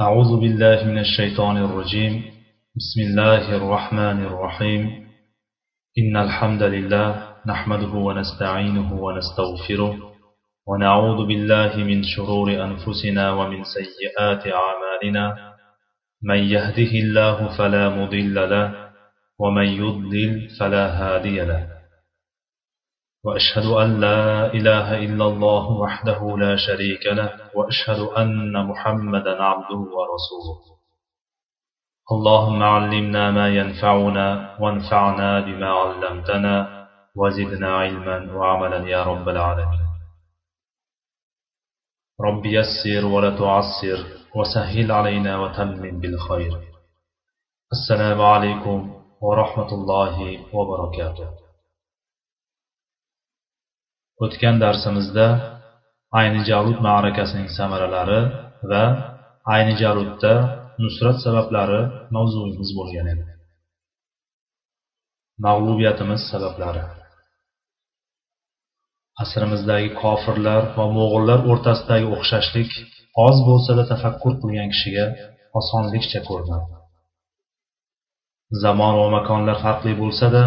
أعوذ بالله من الشيطان الرجيم. بسم الله الرحمن الرحيم. إن الحمد لله نحمده ونستعينه ونستغفره ونعوذ بالله من شرور أنفسنا ومن سيئات أعمالنا. من يهده الله فلا مضل له ومن يضلل فلا هادي له. وأشهد أن لا إله إلا الله وحده لا شريك له وأشهد أن محمدا عبده ورسوله. اللهم علمنا ما ينفعنا وانفعنا بما علمتنا وزدنا علما وعملا يا رب العالمين. رب يسر ولا تعسر وسهل علينا وتمم بالخير. السلام عليكم ورحمة الله وبركاته. O'tgan darsimizda ayni jalut ma'rakasining samaralari va ayni jalutda nusrat sabablari mavzuimiz bo'lgan edi. Mag'lubiyatimiz sabablari. Asrimizdagi kofirlar va mo'g'ullar o'rtasidagi o'xshashlik oz bo'lsada tafakkur qilgan kishiga osonlikcha ko'rinadi. Zamon va makonlar farqli bo'lsada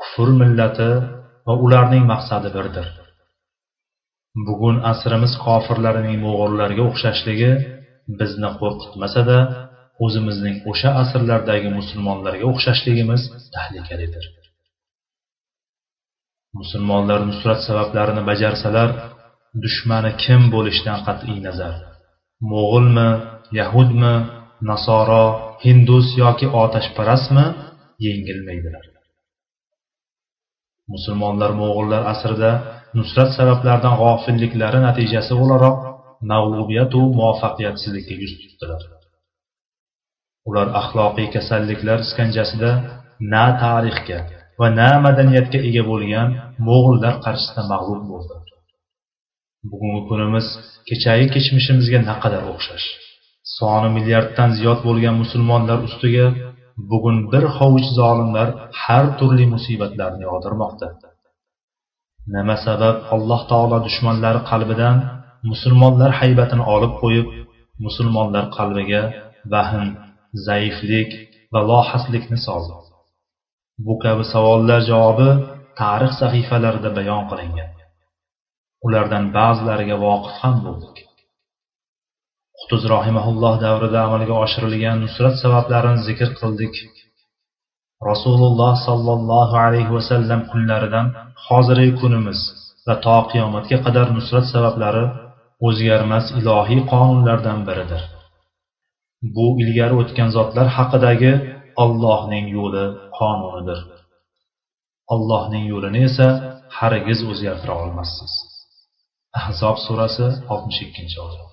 kufr millati va ularning maqsadi birdir. Bugun asrimiz kofirlarining mo'g'ullarga o'xshashligi bizni qo'rqitmasada o'zimizning o'sha asrlardagi musulmonlarga o'xshashligimiz tahlikalidir musulmonlar nusrat sabablarini bajarsalar dushmani kim bo'lishidan qat'iy nazar? Mo'g'ulmi yahudmi nasoro hindus yoki otashparastmi yengilmaydilar. Musulmonlar mo'g'ullar asrida nusrat sabablaridan g'ofilliklari natijasi o'laroq mag'lubiyatu muvaffaqiyatsizlikka yuz tutdilar. Ular axloqiy kasalliklar iskanjasida na tarixga va na madaniyatga ega bo'lgan mo'g'ullar qarshisida mag'lub bo'ldi bugungi kunimiz kechagi kechmishimizga naqadar o'xshash. Soni milliarddan ziyod bo'lgan musulmonlar ustiga bugun bir hovuch zolimlar har turli musibatlarni yog'dirmoqda nima sabab alloh taolo dushmanlari qalbidan musulmonlar haybatini olib qo'yib musulmonlar qalbiga vahm zaiflik va lohaslikni soldi. Bu kabi savollar javobi tarix sahifalarida bayon qilingan. Ulardan ba'zilariga voqif ham bo'ldik. Qutuz rohimaulloh davrida amalga oshirilgan nusrat sabablarini zikr qildik. Rasululloh sollallohu alayhi vasallam kunlaridan hozirgi kunimiz va to qiyomatga qadar nusrat sabablari o'zgarmas ilohiy qonunlardan biridir. Bu ilgari o'tgan zotlar haqidagi ollohning yo'li qonunidir. Allohning yo'lini esa hargiz o'zgartira olmassiz ahzob surasi oltmish ikkinchi oyat.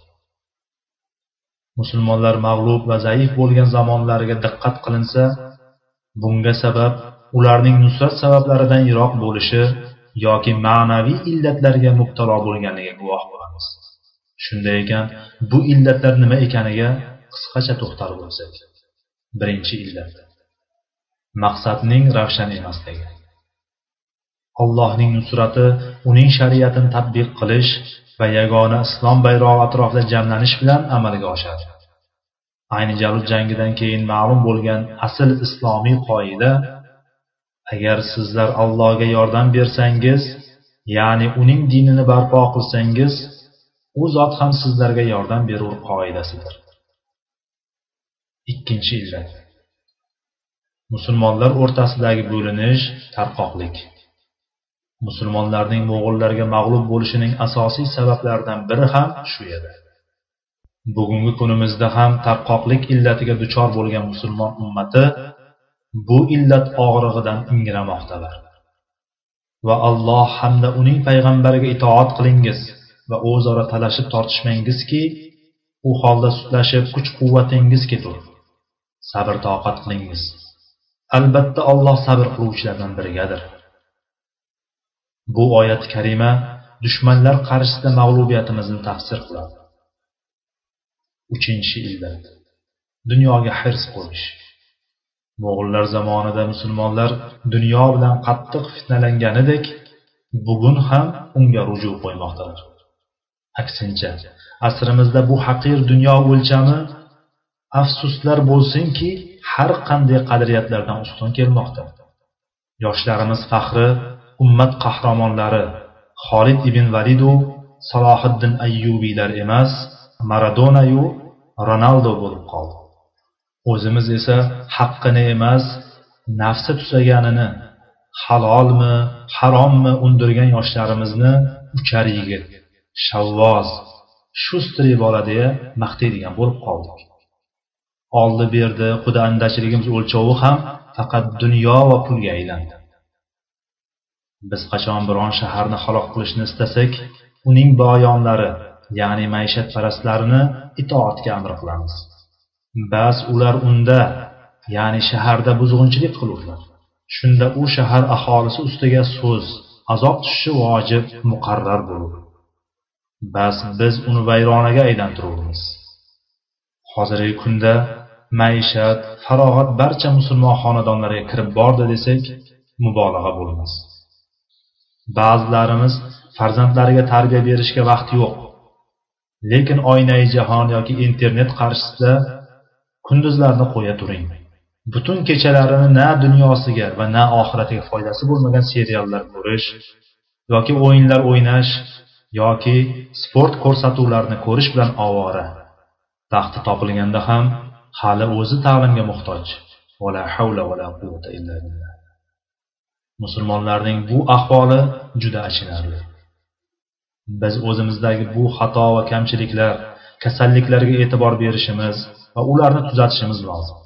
Musulmonlar mag'lub va zaif bo'lgan zamonlariga diqqat qilinsa bunga sabab ularning nusrat sabablaridan yiroq bo'lishi yoki ma'naviy illatlarga mubtalo bo'lganligiga guvoh bo'lamiz. Shunday ekan bu illatlar nima ekaniga qisqacha to'xtalib o'tsak. Birinchi illat. Maqsadning ravshan emasligi. Allohning nusrati uning shariatini tadbiq qilish va yagona islom bayrog'i atrofida jamlanish bilan amalga oshadi. Ayni jalut jangidan keyin ma'lum bo'lgan asl islomiy qoida agar sizlar allohga yordam bersangiz ya'ni uning dinini barpo qilsangiz u zot ham sizlarga yordam berur qoidasidir. Ikkinchi illat musulmonlar o'rtasidagi bo'linish tarqoqlik. Musulmonlarning mo'g'ullarga mag'lub bo'lishining asosiy sabablaridan biri ham shu edi. Bugungi kunimizda ham tarqoqlik illatiga duchor bo'lgan musulmon ummati bu illat og'rig'idan ingramoqdalar va alloh hamda uning payg'ambariga itoat qilingiz va o'zaro talashib tortishmangizki u holda sutlashib kuch quvvatingiz ketur sabr toqat qilingiz. Albatta alloh sabr qiluvchilardan birigadir. Bu oyat karima dushmanlar qarshisida mag'lubiyatimizni tafsir qiladi. Uchinchi illat dunyoga hirs qo'yish mo'g'ullar zamonida musulmonlar dunyo bilan qattiq fitnalanganidek bugun ham unga ruju qo'ymoqdalar. Aksincha asrimizda bu haqir dunyo o'lchami afsuslar bo'lsinki har qanday qadriyatlardan ustun kelmoqda. Yoshlarimiz faxri ummat qahramonlari xolid ibn validu salohiddin ayyubiylar emas maradonayu ronaldo bo'lib qoldi. O'zimiz esa haqqini emas nafsi tusaganini halolmi harommi undirgan yoshlarimizni uchar yigit shavvoz shustri bola deya maqtaydigan bo'lib qoldik. Oldi berdi quda andachiligimiz o'lchovi ham faqat dunyo va pulga aylandi. Biz qachon biron shaharni halok qilishni istasak uning boyonlari ya'ni maishatparastlarini itoatga amr qilamiz bas ular unda ya'ni shaharda buzg'unchilik qilurlar. Shunda u shahar aholisi ustiga so'z azob tushishi vojib muqarrar bo'lur. Bas biz uni vayronaga aylantirurmiz. Hozirgi kunda maishat farog'at barcha musulmon xonadonlariga kirib bordi desak mubolag'a bo'lmas. Ba'zilarimiz farzandlariga tarbiya berishga vaqt yo'q. Lekin oynai jahon yoki internet qarshisida kunduzlarni qo'ya turing. Butun kechalarini na dunyosiga va na oxiratiga foydasi bo'lmagan seriallar ko'rish yoki o'yinlar o'ynash yoki sport ko'rsatuvlarini ko'rish bilan ovora. Vaqti topilganda ham hali o'zi ta'limga muhtoj. Musulmonlarning bu ahvoli juda achinarli. Biz o'zimizdagi bu xato va kamchiliklar kasalliklarga e'tibor berishimiz va ularni tuzatishimiz lozim.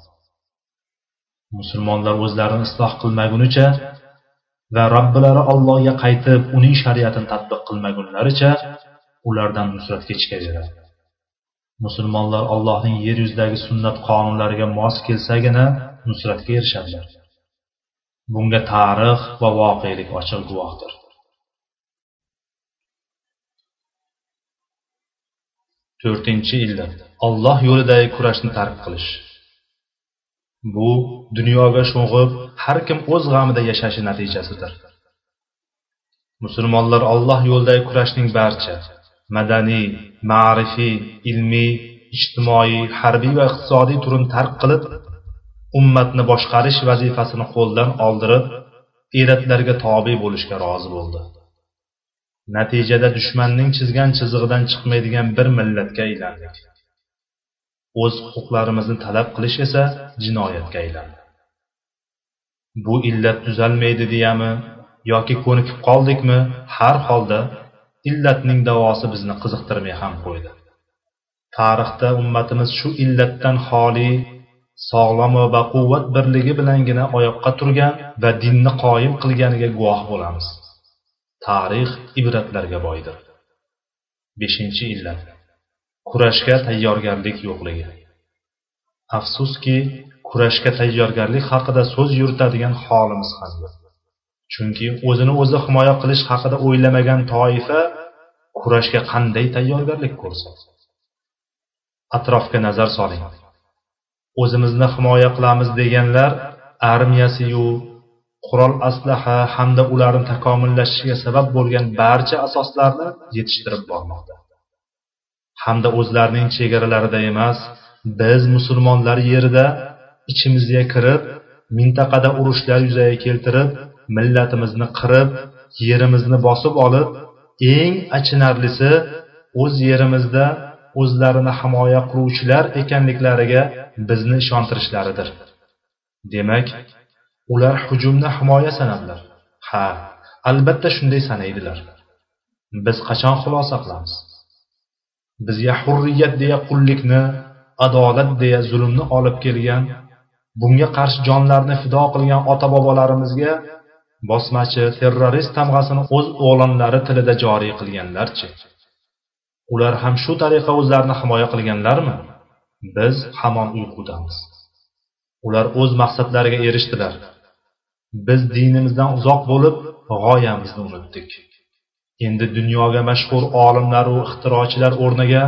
Musulmonlar o'zlarini isloh qilmagunicha va robbilari allohga qaytib uning shariatini tatbiq qilmagunlaricha ulardan nusrat kechikaveradi musulmonlar allohning yer yuzidagi sunnat qonunlariga mos kelsagina nusratga erishadilar. Bunga tarix va voqelik ochiq guvohdir. To'rtinchi illat olloh yo'lidagi kurashni tark qilish. Bu dunyoga sho'ng'ib har kim o'z g'amida yashashi natijasidir. Musulmonlar olloh yo'lidagi kurashning barcha madaniy ma'rifiy ilmiy ijtimoiy harbiy va iqtisodiy turini tark qilib ummatni boshqarish vazifasini qo'ldan oldirib elatlarga tobe bo'lishga rozi bo'ldi. Natijada dushmanning chizgan chizig'idan chiqmaydigan bir millatga aylandik. O'z huquqlarimizni talab qilish esa jinoyatga aylandi. Bu illat tuzalmaydi deyami yoki ko'nikib qoldikmi? Har holda illatning davosi bizni qiziqtirmay ham qo'ydi. Tarixda ummatimiz shu illatdan xoli sog'lom va baquvvat birligi bilangina oyoqqa turgan va dinni qoyim qilganiga guvoh bo'lamiz. Tarix ibratlarga boydir beshinchi illat. Kurashga tayyorgarlik yo'qligi. Afsuski kurashga tayyorgarlik haqida so'z yuritadigan holimiz ham yo'q. Chunki o'zini o'zi himoya qilish haqida o'ylamagan toifa kurashga qanday tayyorgarlik ko'rsatdi atrofga nazar soling. O'zimizni himoya qilamiz deganlar armiyasiyu qurol aslaha hamda ularni takomillashishiga sabab bo'lgan barcha asoslarni yetishtirib bormoqda. Hamda o'zlarining chegaralarida emas biz musulmonlar yerida ichimizga kirib mintaqada urushlar yuzaga keltirib millatimizni qirib yerimizni bosib olib eng achinarlisi o'z yerimizda o'zlarini himoya qiluvchilar ekanliklariga bizni ishontirishlaridir. Demak ular hujumni himoya sanadilar. Ha albatta shunday sanaydilar. Biz qachon xulosa qilamiz? Bizga hurriyat deya qullikni adolat deya zulmni olib kelgan bunga qarshi jonlarini fido qilgan ota bobolarimizga bosmachi terrorist tamg'asini o'z o'g'lonlari tilida joriy qilganlarchi? Ular ham shu tariqa o'zlarini himoya qilganlarmi? Biz hamon uyqudamiz. Ular o'z maqsadlariga erishdilar. Biz dinimizdan uzoq bo'lib g'oyamizni unutdik. Endi dunyoga mashhur olimlaru ixtirochilar o'rniga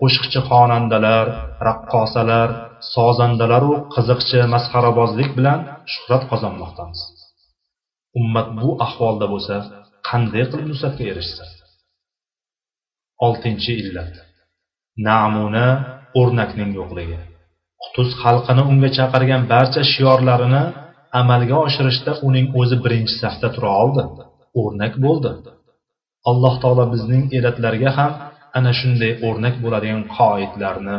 qo'shiqchi xonandalar raqqosalar sozandalaru qiziqchi masxarabozlik bilan shuhrat qozonmoqdamiz. Ummat bu ahvolda bo'lsa qanday qilib nusratga erishsin oltinchi illat. Namuna o'rnakning yo'qligi. Qutuz xalqini unga chaqirgan barcha shiorlarini amalga oshirishda uning o'zi birinchi safda tura oldi. O'rnak bo'ldi. Alloh taolo bizning elatlarga ham ana shunday o'rnak bo'ladigan qoidlarni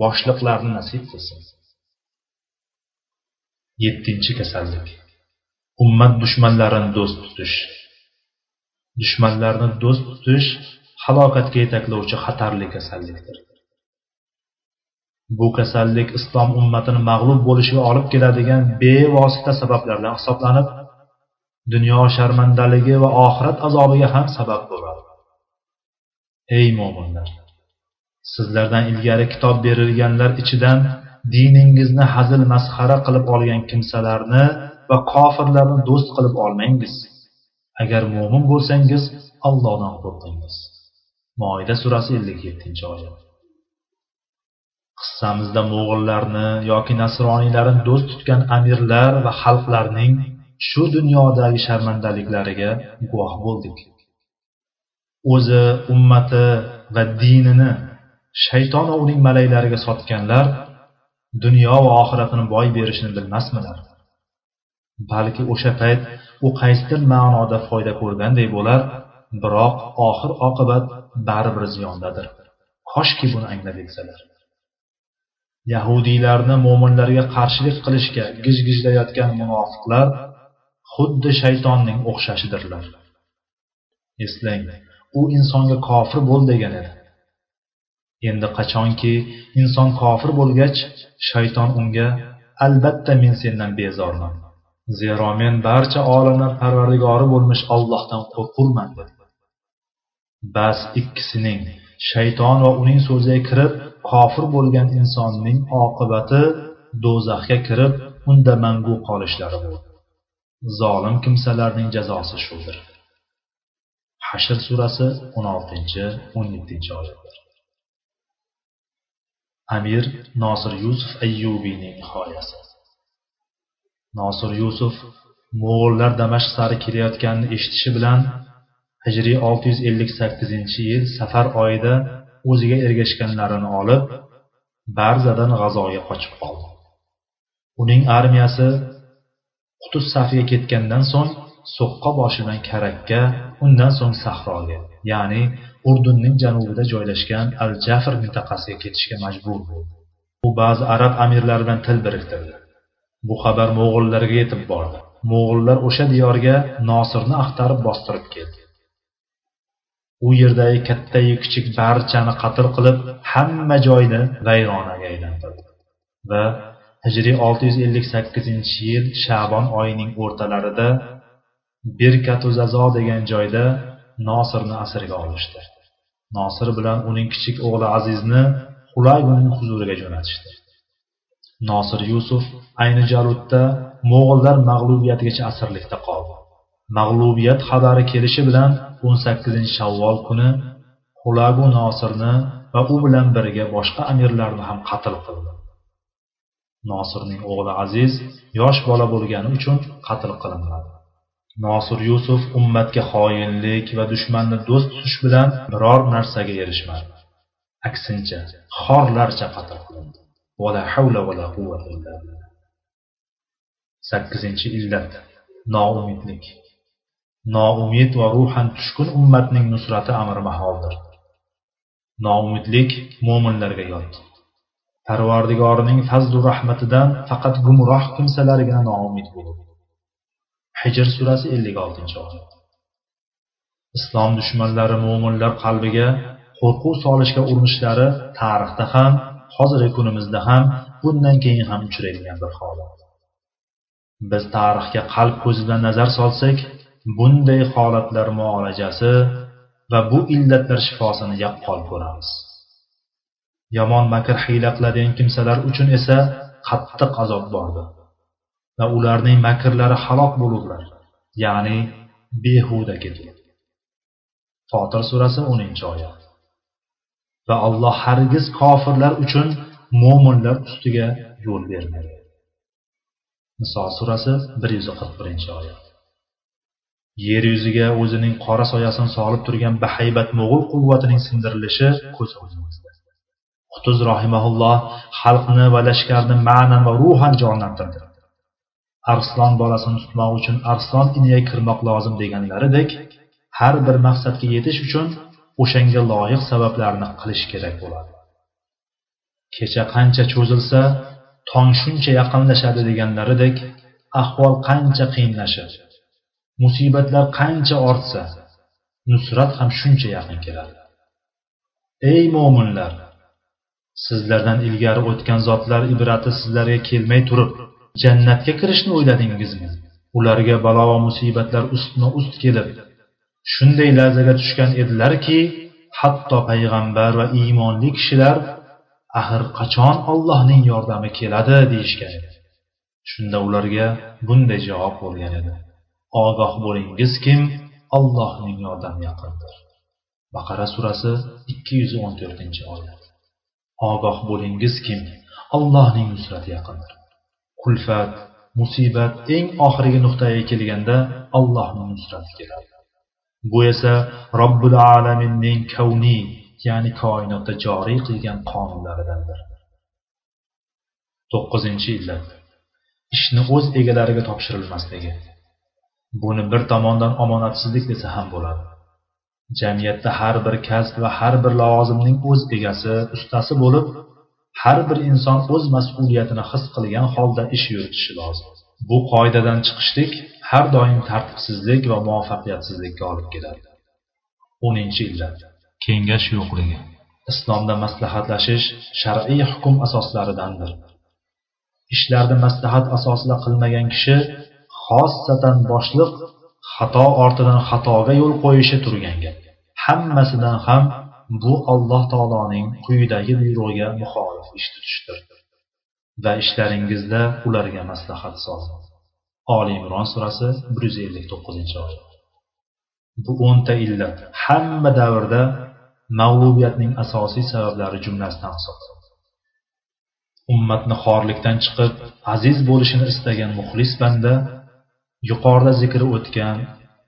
boshliqlarni nasib qilsin. Yettinchi kasallik. Ummat dushmanlarini do'st tutish. Dushmanlarni do'st tutish halokatga yetaklovchi xatarli kasallikdir. Bu kasallik islom ummatini mag'lub bo'lishiga olib keladigan bevosita sabablardan hisoblanib dunyo sharmandaligi va oxirat azobiga ham sabab bo'ladi. Ey mo'minlar sizlardan ilgari kitob berilganlar ichidan diningizni hazil masxara qilib olgan kimsalarni va kofirlarni do'st qilib olmangiz. Agar mo'min bo'lsangiz allohdan qo'rqingiz. Moida surasi ellik yettinchi oyat. Qissamizda mo'g'illarni yoki nasroniylarni do'st tutgan amirlar va xalqlarning shu dunyodagi sharmandaliklariga guvoh bo'ldik. O'zi ummati va dinini shayton va uning malaylariga sotganlar dunyo va oxiratini boy berishni bilmasmilar. Balki o'sha payt u qaysidir ma'noda foyda ko'rganday bo'lar biroq oxir oqibat baribir ziyondadir. Koshki buni anglab yetsalar. Yahudiylarni mo'minlarga qarshilik qilishga gijgijlayotgan munofiqlar xuddi shaytonning o'xshashidirlar. Eslang u insonga kofir bo'l degan edi. Endi qachonki inson kofir bo'lgach shayton unga albatta men sendan bezorman. Zero men barcha olamlar parvardigori bo'lmish ollohdan qo'rqurman dedi. Bas ikkisining shayton va uning so'ziga kirib kofir bo'lgan insonning oqibati do'zaxga kirib unda mangu qolishlari bo'ldi. Zolim kimsalarning jazosi shudir. Hashr surasi o'n oltinchi o'n yettinchi oyatlar. Amir nosir yusuf ayyubiyning hikoyasi. Nosir yusuf mo'g'ullar damashq sari kelayotganini eshitishi bilan hijriy olti yuz ellik sakkizinchi yil safar oyida o'ziga ergashganlarini olib barzadan g'azoga qochib qoldi. Uning armiyasi qutuz safiga ketgandan so'ng so'qqa boshidan karakka undan so'ng sahroga ya'ni urdunning janubida joylashgan al jafr mintaqasiga ketishga majbur bo'ldi. U ba'zi arab amirlari bilan til biriktirdi. Bu xabar mo'g'ullarga yetib bordi. Mo'g'ullar o'sha diyorga nosirni axtarib bostirib keldi. U yerdagi kattayu kichik barchani qatl qilib hamma joyni vayronaga aylantirdi. Va hijriy olti yuz ellik sakkizinchi yil shabon oyining o'rtalarida berkatuzazo degan joyda nosirni asirga olishdi. Nosir bilan uning kichik o'g'li azizni xulaguning huzuriga jo'natishdi. Nosir yusuf ayni jaludda mo'g'illar mag'lubiyatigacha asirlikda qoldi. Mag'lubiyat xabari kelishi bilan o'n sakkizinchi shavvol kuni hulagu nosirni va u bilan birga boshqa amirlarni ham qatl qildi. Nosirning o'g'li aziz yosh bola bo'lgani uchun qatl qilinmadi. Nosir yusuf ummatga xoinlik va dushmanni do'st tutish bilan biror narsaga erishmadi. Aksincha xorlarcha qatl qilindi. Sakkizinchi illat noumidlik. Noumid va ruhan tushkun ummatning nusrati amri maholdir. Noumidlik mo'minlarga yot. Parvardigorining fazlu rahmatidan faqat gumroh kimsalargina noumid bo'ladi hijr surasi ellik oltinchi oyat. Islom dushmanlari mo'minlar qalbiga qo'rquv solishga urinishlari tarixda ham hozirgi kunimizda ham bundan keyin ham uchraydigan bir holat. Biz tarixga qalb ko'zi bilan nazar solsak bunday holatlar muolajasi va bu illatlar shifosini yaqqol ko'ramiz. Yomon makr hiyla qiladigan kimsalar uchun esa qattiq azob bordir va ularning makrlari halok bo'lurlar ya'ni behuda ketadi fotir surasi o'ninchi oyat. Va alloh hargiz kofirlar uchun mo'minlar ustiga yo'l bermaydi. Niso surasi bir yuz qirq birinchi oyat. Yer yuziga o'zining qora soyasini solib turgan bahaybat mo'g'ul quvvatining sindirilishi ko'z o'ngimizda qutuz rohimaulloh xalqni va lashkarni ma'nan va ruhan jonlantirdi. Arslon bolasini tutmoq uchun arslon iniga kirmoq lozim deganlaridek har bir maqsadga yetish uchun o'shanga loyiq sabablarni qilish kerak bo'ladi. Kecha qancha cho'zilsa tong shuncha yaqinlashadi deganlaridek ahvol qancha qiyinlashadi? Musibatlar qancha ortsa nusrat ham shuncha yaqin keladi. Ey mo'minlar sizlardan ilgari o'tgan zotlar ibrati sizlarga kelmay turib jannatga kirishni o'yladingizmi? Ularga balo va musibatlar ustma ust kelib shunday larzaga tushgan edilarki hatto payg'ambar va iymonli kishilar axir qachon ollohning yordami keladi deyishgan edi. Shunda ularga bunday javob bo'lgan edi. Ogoh bo'lingizkim allohning yordami yaqindir. Baqara surasi ikki yuz o'n to'rtinchi oyat. Ogoh bo'lingizkim allohning nusrati yaqindir. Kulfat musibat eng oxirgi nuqtaga kelganda allohning nusrati keladi. Bu esa robbil alaminning kavniy ya'ni koinotda joriy qilgan qonunlaridandir. To'qqizinchi illat. Ishni o'z egalariga topshirilmasligi. Buni bir tomondan omonatsizlik desa ham bo'ladi. Jamiyatda har bir kasb va har bir lavozimning o'z egasi ustasi bo'lib har bir inson o'z mas'uliyatini his qilgan holda ish yuritishi lozim. Bu qoidadan chiqishlik har doim tartibsizlik va muvaffaqiyatsizlikka olib keladi. O'ninchi illat. Kengash yo'qligi. Islomda maslahatlashish shar'iy hukm asoslaridandir. Ishlarni maslahat asosida qilmagan kishi xosatan boshliq xato ortidan xatoga yo'l qo'yishi turgan gap. Hammasidan ham bu alloh taoloning quyidagi buyrug'iga muxolif ish tutishdir. Va ishlaringizda ularga maslahat soling oli imron surasi bir yuz ellik to'qqizinchi oyat. Bu o'nta illat hamma davrda mag'lubiyatning asosiy sabablari jumlasidan hisoblanadi ummatni xorlikdan chiqib aziz bo'lishini istagan muxlis banda yuqorida zikri o'tgan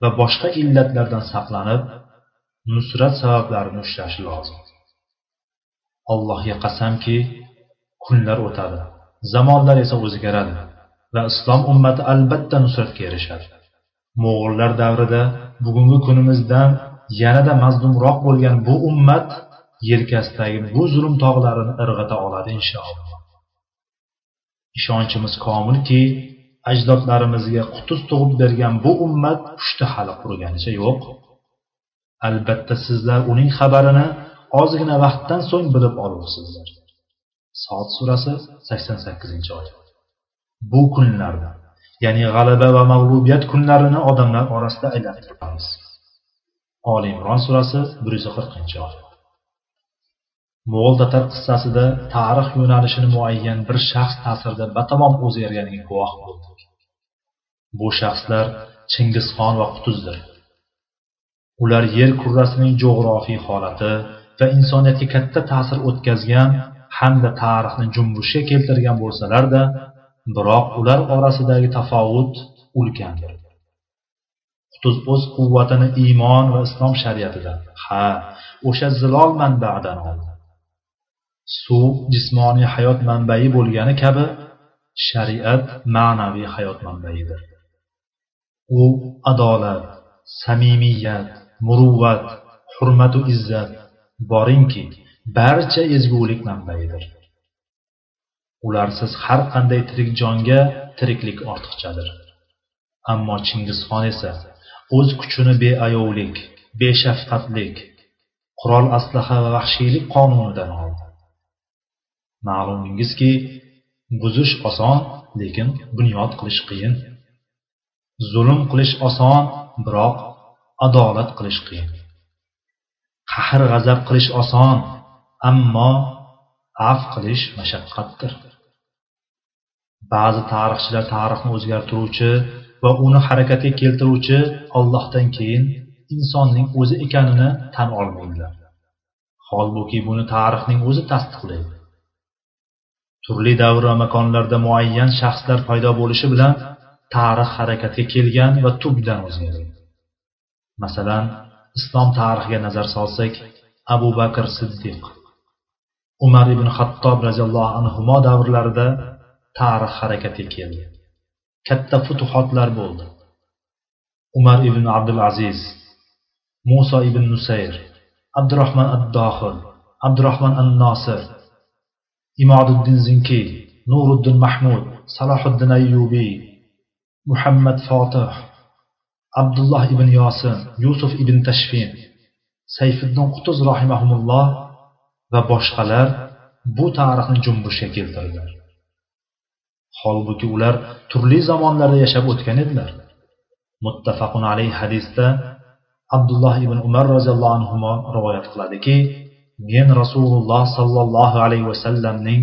va boshqa illatlardan saqlanib nusrat sabablarini ushlashi lozim. Allohga qasamki kunlar o'tadi zamonlar esa o'zgaradi va islom ummati albatta nusratga erishadi. Mo'g'ullar davrida bugungi kunimizdan yanada mazlumroq bo'lgan bu ummat yelkasidagi bu zulm tog'larini irg'ita oladi inshaalloh. Ishonchimiz komilki ajdodlarimizga qutuz tug'ib bergan bu ummat pushti hali qurganicha yo'q. Albatta sizlar uning xabarini ozgina vaqtdan so'ng bilib olursizlar soat surasi sakson sakkizinchi oyat bu kunlarda ya'ni g'alaba va mag'lubiyat kunlarini odamlar orasida aylantiramiz. Oli imron surasi bir yuz qirqinchi oyat mo'g'ul tatar qissasida tarix yo'nalishini muayyan bir shaxs ta'sirida batamom o'zgarganiga guvoh bo'ldi. Bu shaxslar chingizxon va qutuzdir. Ular yer kurrasining jo'g'rofiy holati va insoniyatga katta ta'sir o'tkazgan hamda tarixni junbushga keltirgan bo'lsalarda biroq ular orasidagi tafovut ulkandir. Qutuz o'z quvvatini iymon va islom shariatidan ha o'sha zilol manbaidan oldi. Suv jismoniy hayot manbai bo'lgani kabi shariat ma'naviy hayot manbaidir. U adolat samimiyat muruvvat hurmatu izzat. Boringki barcha ezgulik manbaidir ularsiz har qanday tirik jonga tiriklik ortiqchadir. Ammo chingizxon esa o'z kuchini beayovlik beshafqatlik qurol aslaha va vahshiylik qonunidan oldi. Ma'lumingizki buzish oson lekin bunyod qilish qiyin. Zulm qilish oson biroq adolat qilish qiyin. Qahr g'azab qilish oson ammo af qilish mashaqqatdir. Ba'zi tarixchilar tarixni o'zgartiruvchi va uni harakatga keltiruvchi ollohdan keyin insonning o'zi ekanini tan olmaydilar. Holbuki buni tarixning o'zi tasdiqlaydi. Turli davr va makonlarda muayyan shaxslar paydo bo'lishi bilan tarix harakatga kelgan va tubdan o'zgargan masalan islom tarixiga nazar solsak abu bakr siddiq umar ibn xattob roziyallohu anhu davrlarida tarix harakatga keldi. Katta futuhotlar bo'ldi. Umar ibn abdul aziz muso ibn nusayr abdurahmon ad dohir abdurahmon an nosir imoduddin zinkiy nuriddin mahmud salohiddin ayyubiy muhammad fotih abdulloh ibn yosin yusuf ibn tashfin sayfiddin qutuz rahimahumulloh va boshqalar bu tarixni jumbushga keltirdilar. Holbuki ular turli zamonlarda yashab o'tgan edilar. Muttafaqun alayhi hadisda abdulloh ibn umar roziyallohu anhu rivoyat qiladiki men rasululloh sollallohu alayhi vasallamning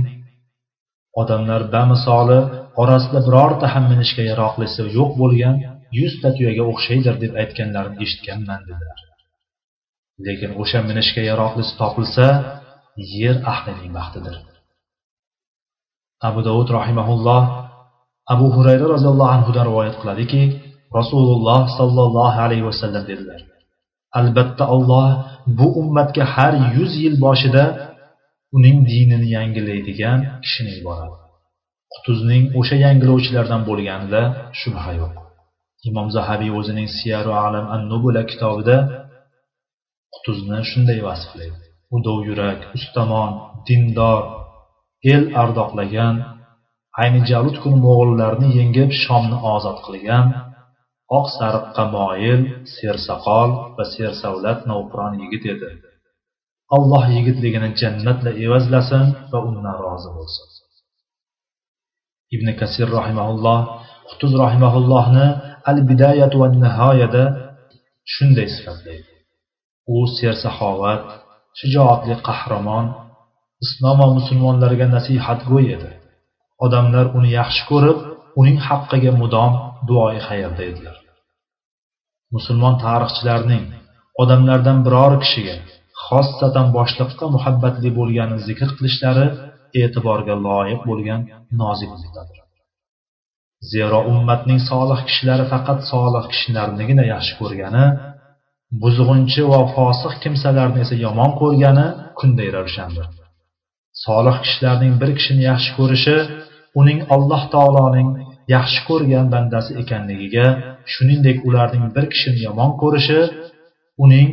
odamlar bamisoli orasida birorta ham minishga yaroqlisi yo'q bo'lgan yuzta tuyaga o'xshaydir deb aytganlarini eshitganman dedilar. Lekin o'sha minishga yaroqlisi topilsa yer ahlining baxtidir. Abu dovud rahimaulloh abu hurayra roziyallohu anhudan rivoyat qiladiki rasululloh sollallohu alayhi vasallam dedilar albatta olloh bu ummatga har yuz yil boshida uning dinini yangilaydigan kishini yuboradi qutuzning o'sha yangilovchilardan bo'lganida shubha yo'q. Imom zahabiy o'zining siyaru alam an nubula kitobida qutuzni shunday vasflaydi. U dovyurak ustamon dindor el ardoqlagan ayni jalut kuni mo'g'illarni yengib shomni ozod qilgan oq sariqqa moyil sersoqol va sersavlat navqiron yigit edi. Alloh yigitligini jannatla evazlasin va undan rozi bo'lsin. Ibn kasir rahimaulloh qutuz rahimaullohni al bidayat va nihoyada shunday sifatlaydi u sersaxovat shijoatli qahramon islom va musulmonlarga nasihatgo'y edi. Odamlar uni yaxshi ko'rib uning haqqiga mudom duoi xayrda edilar. Musulmon tarixchilarning odamlardan biror kishiga xossatan boshliqqa muhabbatli bo'lgani zikr qilishlari e'tiborga loyiq bo'lgan nozik nuqtadir zero ummatning solih kishilari faqat solih kishilarnigina yaxshi ko'rgani buzg'unchi va fosiq kimsalarni esa yomon ko'rgani kunday ravshandir solih kishilarning bir kishini yaxshi ko'rishi uning alloh taoloning yaxshi ko'rgan bandasi ekanligiga shuningdek ularning bir kishini yomon ko'rishi uning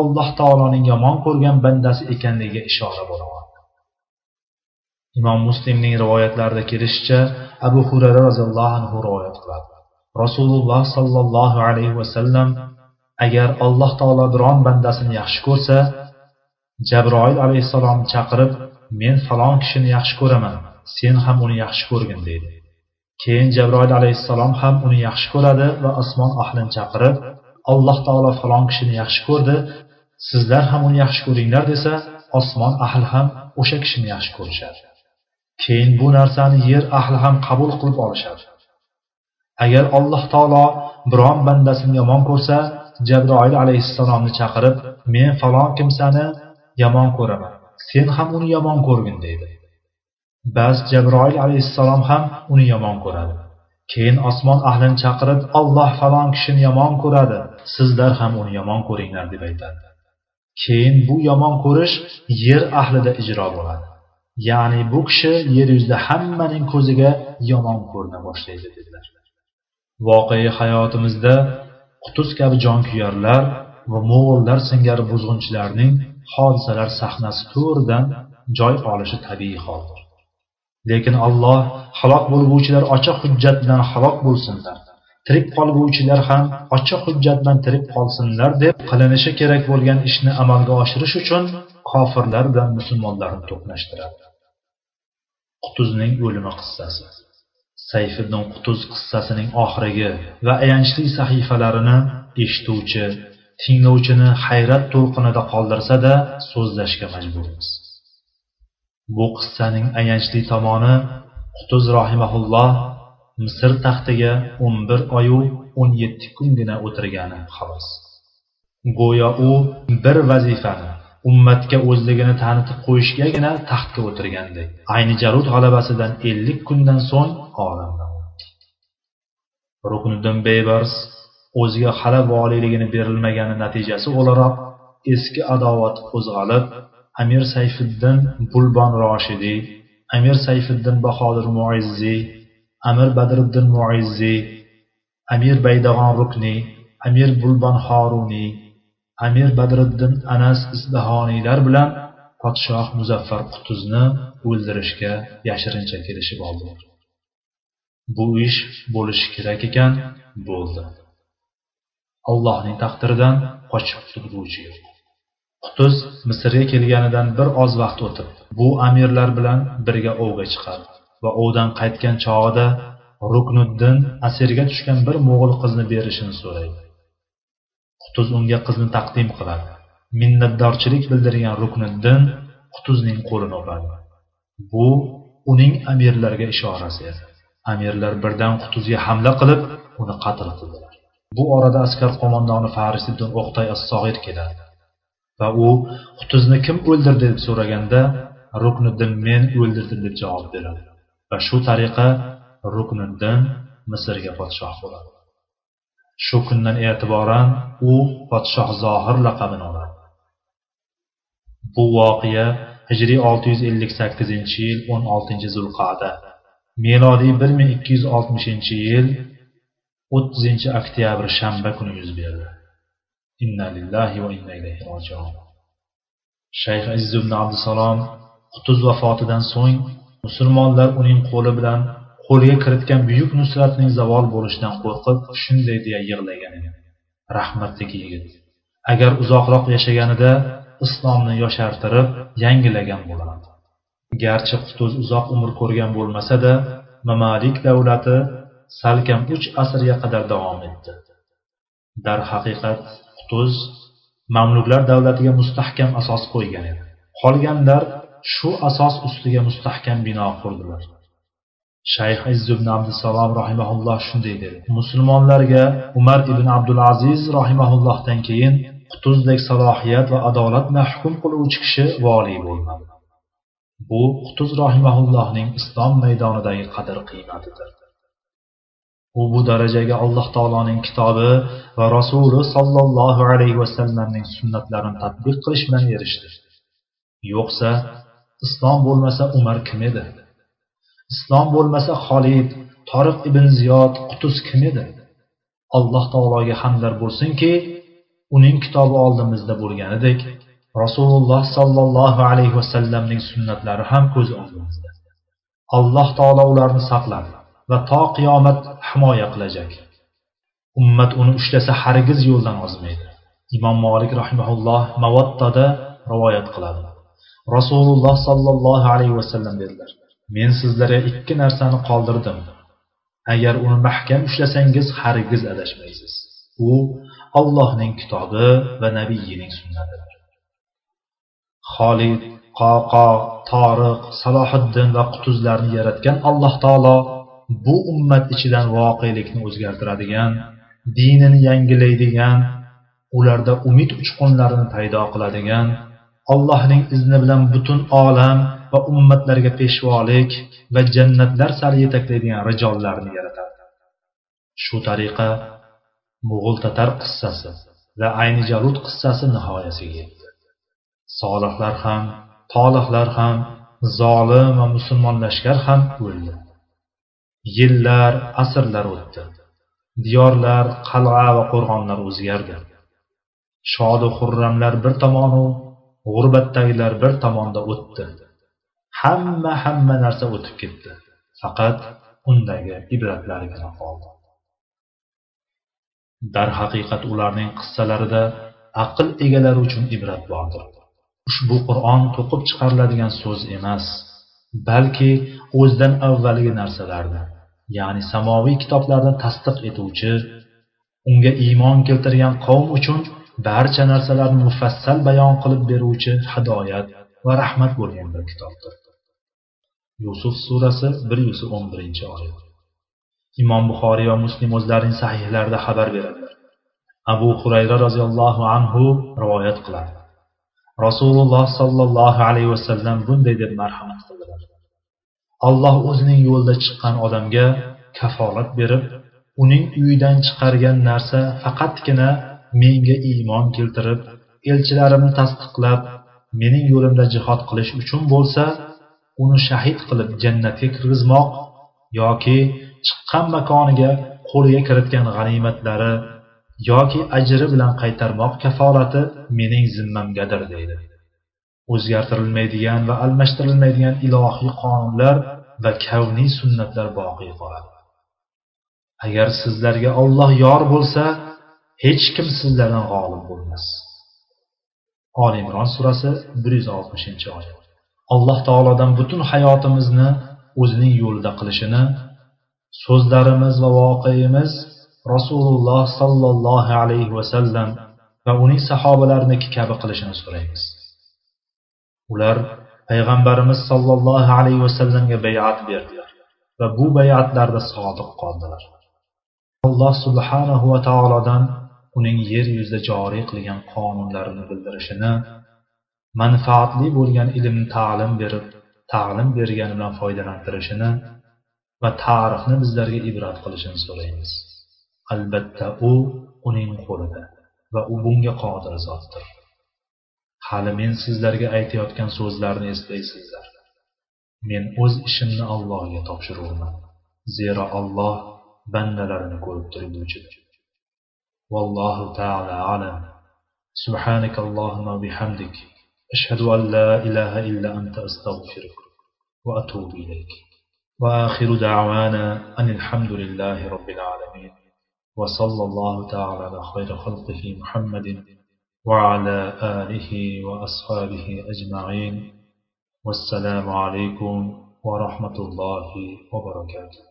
alloh taoloning yomon ko'rgan bandasi ekanligiga ishora bo'ladi imom muslimning rivoyatlarida kelishicha abu hurara roziyallohu anhu rivoyat qiladi. Rasululloh sollallohu alayhi vasallam agar alloh taolo biron bandasini yaxshi ko'rsa jabroil alayhissalomni chaqirib men falon kishini yaxshi ko'raman sen ham uni yaxshi ko'rgin deydi. Keyin jabroil alayhissalom ham uni yaxshi ko'radi va osmon ahlini chaqirib alloh taolo falon kishini yaxshi ko'rdi sizlar ham uni yaxshi ko'ringlar desa osmon ahli ham o'sha kishini yaxshi ko'rishadi. Keyin bu narsani yer ahli ham qabul qilib olishadi. Agar alloh taolo biron bandasini yomon ko'rsa jabroil alayhissalomni chaqirib men falon kimsani yomon ko'raman sen ham uni yomon ko'rgin deydi. Bas jabroil alayhissalom ham uni yomon ko'radi. Keyin osmon ahlini chaqirib olloh falon kishini yomon ko'radi sizlar ham uni yomon ko'ringlar deb aytadi. Keyin bu yomon ko'rish yer ahlida ijro bo'ladi. Ya'ni bu kishi yer yuzida hammaning ko'ziga yomon ko'rina boshlaydi dedilar. Voqea hayotimizda qutuz kabi jonkuyarlar va mo'g'ullar singari buzg'unchilarning hodisalar sahnasi to'ridan joy olishi tabiiy holdir. Lekin alloh halok bo'lguvchilar ochiq hujjat bilan halok bo'lsinlar. Tirik qolguvchilar ham ochiq hujjat bilan tirik qolsinlar deb qilinishi kerak bo'lgan ishni amalga oshirish uchun kofirlar bilan musulmonlarni to'qnashtiradi. Qutuzning o'limi qissasi. Sayfiddin qutuz qissasining oxirgi va ayanchli sahifalarini eshituvchi tinglovchini hayrat to'lqinida qoldirsada so'zlashga majburmiz. Bu qissaning ayanchli tomoni qutuz rohimaulloh misr taxtiga o'n bir oyu o'n yetti kungina o'tirgani xolos. Go'yo u bir vazifani ummatga o'zligini tanitib qo'yishgagina taxtga o'tirgandek ayni jarud g'alabasidan ellik kundan so'ng olamdan rukniddin beybars o'ziga hali voliyligini berilmagani natijasi o'laroq eski adovat qo'zg'alib amir sayfiddin bulbon roshidiy amir sayfiddin bahodir muizziy amir badriddin muizziy amir baydag'on rukniy amir bulbon horuniy amir badriddin anas isbahoniylar bilan podshoh muzaffar qutuzni o'ldirishga yashirincha kelishib oldilar bu ish bo'lishi kerak ekan bo'ldi. Allohning taqdiridan qochib qutulguvchi yo'q. Qutuz misrga kelganidan bir oz vaqt o'tib bu amirlar bilan birga ovga chiqadi va ovdan qaytgan chog'ida ruknuddin asirga tushgan bir mo'g'ul qizni berishini so'raydi. Qutuz unga qizni taqdim qiladi. Minnatdorchilik bildirgan rukniddin qutuzning qo'lini o'padi. Bu uning amirlarga ishorasi edi. Amirlar birdan qutuzga hamla qilib uni qatl qildilar. Bu orada askar qo'mondoni farisiddin o'qtay assog'ir keladi va u qutuzni kim o'ldirdi? deb so'raganda rukniddin men o'ldirdim deb javob beradi. Va shu tariqa rukniddin misrga podshoh bo'ladi. Shu kundan e'tiboran u podshoh zohir laqabini oladi. Bu voqea hijriy olti yuz ellik sakkizinchi yil o'n oltinchi zulqada melodiy bir ming ikki yuz oltmishinchi yil o'ttizinchi oktyabr shanba kuni yuz berdi. Inna lillahi va inna ilayhi rojiun. Shayx aziz ibn abdusalom qutuz vafotidan so'ng musulmonlar uning qo'li bilan qo'lga kiritgan buyuk nusratning zavol bo'lishidan qo'rqib shunday deya yig'lagan edi. Rahmatlik yigit agar uzoqroq yashaganida islomni yoshartirib yangilagan bo'lardi. Garchi qutuz uzoq umr ko'rgan bo'lmasada mamalik davlati salkam uch asrga qadar davom etdi. Darhaqiqat qutuz mamluklar davlatiga mustahkam asos qo'ygan edi. Qolganlar shu asos ustiga mustahkam bino qurdilar. Shayx izz ibn abdusalom rahimaulloh shunday dedi. Musulmonlarga umar ibn abdul aziz rahimaullohdan keyin qutuzdek salohiyat va adolat hukm qiluvchi kishi voliy bo'lmadi. Bu qutuz rahimaullohning islom maydonidagi qadr qiymatidir. U bu darajaga alloh taoloning kitobi va rasuli sollallohu alayhi vasallamning sunnatlarini tadbiq qilish bilan erishdi. Yo'qsa islom bo'lmasa umar kim edi? Islom bo'lmasa xolid toriq ibn ziyod qutuz kim edi? Alloh taologa hamdlar bo'lsinki uning kitobi oldimizda bo'lganidek rasululloh sollallohu alayhi vasallamning sunnatlari ham ko'z oldimizda. Alloh taolo ularni saqladi va to qiyomat himoya qilajak. Ummat uni ushlasa hargiz yo'ldan ozmaydi. Imom molik rahimaulloh mavattada rivoyat qiladi. Rasululloh sollallohu alayhi vasallam dedilar. Men sizlarga ikki narsani qoldirdim. Agar uni mahkam ushlasangiz hargiz adashmaysiz. U allohning kitobi va nabiyining sunnatidir. Xolid qoqo toriq salohiddin va qutuzlarni yaratgan alloh taolo bu ummat ichidan voqelikni o'zgartiradigan dinini yangilaydigan ularda umid uchqunlarini paydo qiladigan allohning izni bilan butun olam va ummatlarga peshvolik va jannatlar sari yetaklaydigan rijollarni yaratadi. Shu tariqa mo'g'ul tatar qissasi va ayni jalut qissasi nihoyasiga yetdi. Solihlar ham tolihlar ham zolim va musulmon lashkar ham o'ldi. Yillar asrlar o'tdi. Diyorlar qal'a va qo'rg'onlar o'zgardi. Shodu xurramlar bir tomonu g'urbatdagilar bir tomonda o'tdi. Hamma hamma narsa o'tib ketdi. Faqat undagi ibratlargina qoldi. Darhaqiqat ularning qissalarida aql egalari uchun ibrat bordir. Ushbu qur'on to'qib chiqariladigan so'z emas balki o'zidan avvalgi narsalarni ya'ni samoviy kitoblarni tasdiq etuvchi unga iymon keltirgan qavm uchun barcha narsalarni mufassal bayon qilib beruvchi hidoyat va rahmat bo'lgan bir kitobdir. Yusuf surasi bir yuz o'n birinchi oyat. Imom buxoriy va muslim o'zlarining sahihlarida xabar beradilar abu hurayra roziyallohu anhu rivoyat qiladi. Rasululloh sollallohu alayhi vasallam bunday deb marhamat qildilar. Alloh o'zining yo'lida chiqqan odamga kafolat berib uning uyidan chiqargan narsa faqatgina menga iymon keltirib elchilarimni tasdiqlab mening yo'limda jihod qilish uchun bo'lsa uni shahid qilib jannatga kirgizmoq yoki chiqqan makoniga qo'liga kiritgan g'animatlari yoki ajri bilan qaytarmoq kafolati mening zimmamgadir deydi. O'zgartirilmaydigan va almashtirilmaydigan ilohiy qonunlar va kavniy sunnatlar boqiy qoladi. Agar sizlarga olloh yor bo'lsa hech kim sizlardan g'olib bo'lmas. Oli imron surasi bir yuz oltmishinchi oyat alloh taolodan butun hayotimizni o'zining yo'lida qilishini so'zlarimiz va voqeimiz rasululloh sollallohu alayhi vasallam va uning sahobalariniki kabi qilishini so'raymiz. Ular payg'ambarimiz sollallohu alayhi vasallamga bayat berdilar va bu bayatlarda sodiq qoldilar. Alloh subhanahu va taolodan uning yer yuzida joriy qilgan qonunlarini bildirishini manfaatli bo'lgan ilmni ta'lim berib ta'lim bergani bilan foydalantirishini va tarixni bizlarga ibrat qilishini so'raymiz. Albatta u uning qo'lida va u bunga qodir zotdir. Hali men sizlarga aytayotgan so'zlarni eslaysizlar. Men o'z ishimni allohga topshirurman zero alloh bandalarini ko'rib turguvchidir vallohu taala alam سبحانك اللهم وبحمدك. أشهد أن لا إله إلا أنت أستغفرك وأتوب إليك. وآخر دعوانا أن الحمد لله رب العالمين. وصلى الله تعالى على خير خلقه محمد وعلى آله وأصحابه أجمعين. والسلام عليكم ورحمة الله وبركاته.